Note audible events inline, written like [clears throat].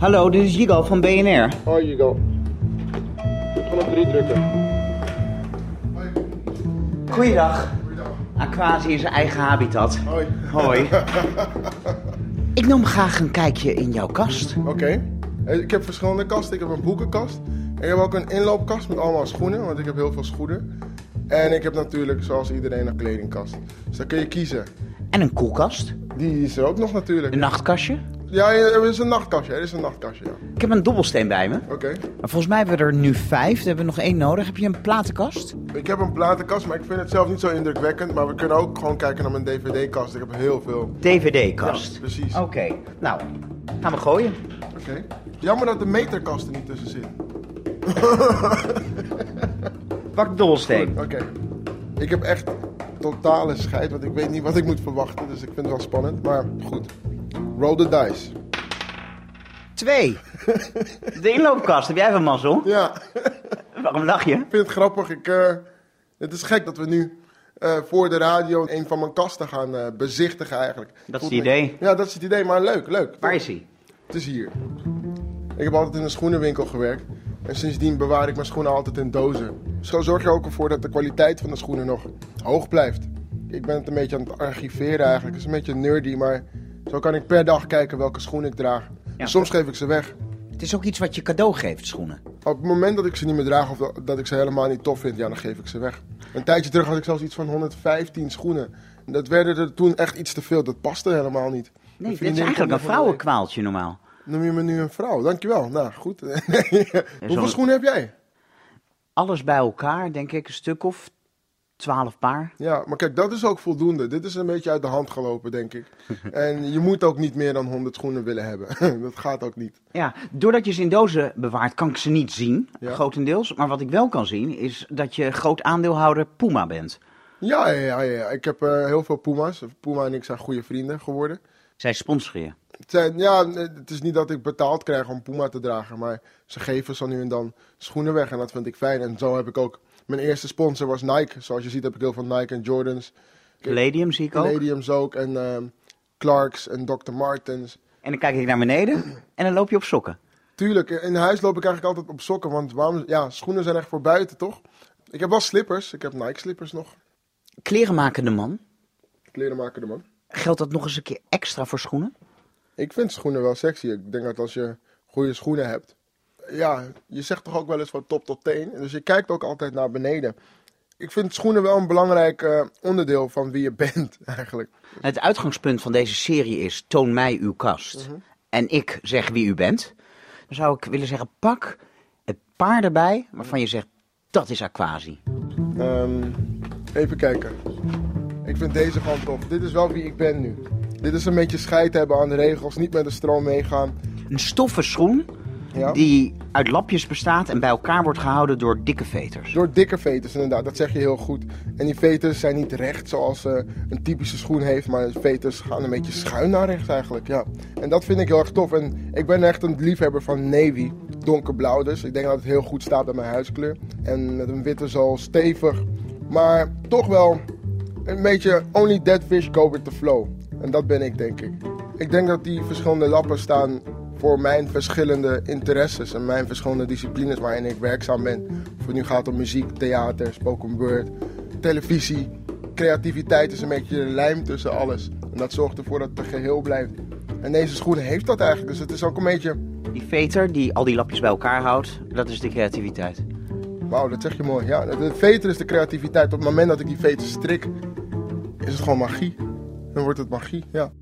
Hallo, dit is Jigo van BNR. Hoi Hugo. Gewoon op drie drukken. Goeiedag. Aquasi in zijn eigen habitat. Hoi. Hoi. [laughs] Ik nam graag een kijkje in jouw kast. Oké. Ik heb verschillende kasten. Ik heb een boekenkast. En ik heb ook een inloopkast met allemaal schoenen, want ik heb heel veel schoenen. En ik heb natuurlijk, zoals iedereen, een kledingkast. Dus dan kun je kiezen. En een koelkast. Die is er ook nog natuurlijk. Een nachtkastje. Ja, er is een nachtkastje. Er is een nachtkastje, ja. Ik heb een dobbelsteen bij me. Oké. Volgens mij hebben we er nu vijf. Dan hebben we nog één nodig. Heb je een platenkast? Ik heb een platenkast, maar ik vind het zelf niet zo indrukwekkend. Maar we kunnen ook gewoon kijken naar mijn dvd-kast. Ik heb heel veel. DVD-kast. Ja, precies. Oké. Nou, gaan we gooien. Oké. Jammer dat de meterkast er niet tussen zit. [laughs] Pak dobbelsteen. Oké. Ik heb echt totale scheid, want ik weet niet wat ik moet verwachten. Dus ik vind het wel spannend. Maar goed. Roll the dice. Twee. De inloopkast. Heb jij van mazzel? Ja, Waarom lach je? ik vind het grappig. Ik, eh, het is gek dat we nu eh, voor de radio een van mijn kasten gaan eh, bezichtigen eigenlijk. Dat is het idee. Ja, dat is het idee. Maar leuk, leuk. Waar is hij? Het is hier. Ik heb altijd in een schoenenwinkel gewerkt. En sindsdien bewaar ik mijn schoenen altijd in dozen. Zo zorg je ook ervoor dat de kwaliteit van de schoenen nog hoog blijft. Ik ben het een beetje aan het archiveren eigenlijk. Het is een beetje nerdy, maar zo kan ik per dag kijken welke schoenen ik draag. Ja. Soms geef ik ze weg. Het is ook iets wat je cadeau geeft, schoenen. Op het moment dat ik ze niet meer draag of dat- dat ik ze helemaal niet tof vind, ja, dan geef ik ze weg. Een tijdje terug had ik zelfs iets van 115 schoenen. En Dat werden er toen echt iets te veel. Dat paste helemaal niet. Nee, dit is eigenlijk een vrouwenkwaaltje normaal. Noem je me nu een vrouw? Dankjewel. Nou, goed. [laughs] Hoeveel schoenen heb jij? Alles bij elkaar, denk ik, een stuk of twaalf paar. Ja, maar kijk, dat is ook voldoende. Dit is een beetje uit de hand gelopen, denk ik. [laughs] En je moet ook niet meer dan 100 schoenen willen hebben. [laughs] dat gaat ook niet. Ja, doordat je ze in dozen bewaart, kan ik ze niet zien, Ja. grotendeels. Maar wat ik wel kan zien, is dat je groot aandeelhouder Puma bent. Ja, ja, ja. ja. Ik heb eh, heel veel Puma's. Puma en ik zijn goede vrienden geworden. Zij sponsoren je. Ja, het is niet dat ik betaald krijg om Puma te dragen, maar ze geven zo nu en dan schoenen weg en dat vind ik fijn. En zo heb ik ook... Mijn eerste sponsor was Nike. Zoals je ziet heb ik heel veel Nike en Jordans. Palladium zie ik ook. Palladiums ook en ehm, Clarks en Dr. Martens. En dan kijk ik naar beneden [clears throat] en dan loop je op sokken. Tuurlijk, in huis loop ik eigenlijk altijd op sokken, want waarom, ja, schoenen zijn echt voor buiten, toch? Ik heb wel slippers, ik heb Nike slippers nog. Klerenmakende man, Kleren maken de man. geldt dat nog eens een keer extra voor schoenen? Ik vind schoenen wel sexy. Ik denk dat als je goede schoenen hebt, ja, je zegt toch ook wel eens van top tot teen. Dus je kijkt ook altijd naar beneden. Ik vind schoenen wel een belangrijk eh, onderdeel van wie je [laughs] bent, eigenlijk. Het uitgangspunt van deze serie is toon mij uw kast. En ik zeg wie u bent. Dan zou ik willen zeggen, pak het paar erbij waarvan je zegt, dat is Aquasi. Ehm, even kijken. Ik vind deze gewoon tof. Dit is wel wie ik ben nu. Dit is een beetje scheid hebben aan de regels, niet met de stroom meegaan. Een stoffen schoen Ja? die uit lapjes bestaat en bij elkaar wordt gehouden door dikke veters. Door dikke veters, inderdaad. Dat zeg je heel goed. En die veters zijn niet recht zoals eh, een typische schoen heeft, maar de veters gaan een beetje schuin naar rechts eigenlijk. Ja. En dat vind ik heel erg tof. En ik ben echt een liefhebber van navy, donkerblauw dus. Ik denk dat het heel goed staat bij mijn huiskleur. En met een witte zool stevig, maar toch wel een beetje only dead fish go with the flow. En dat ben ik denk ik. Ik denk dat die verschillende lappen staan voor mijn verschillende interesses en mijn verschillende disciplines waarin ik werkzaam ben. Of het nu gaat om muziek, theater, spoken word, televisie. Creativiteit is een beetje de lijm tussen alles. En dat zorgt ervoor dat het geheel blijft. En deze schoen heeft dat eigenlijk. Dus het is ook een beetje... Die veter die al die lapjes bij elkaar houdt, dat is de creativiteit. Wauw, dat zeg je mooi. Ja, de- de veter is de creativiteit. Op het moment dat ik die veter strik, is het gewoon magie. Dan wordt het magie, ja.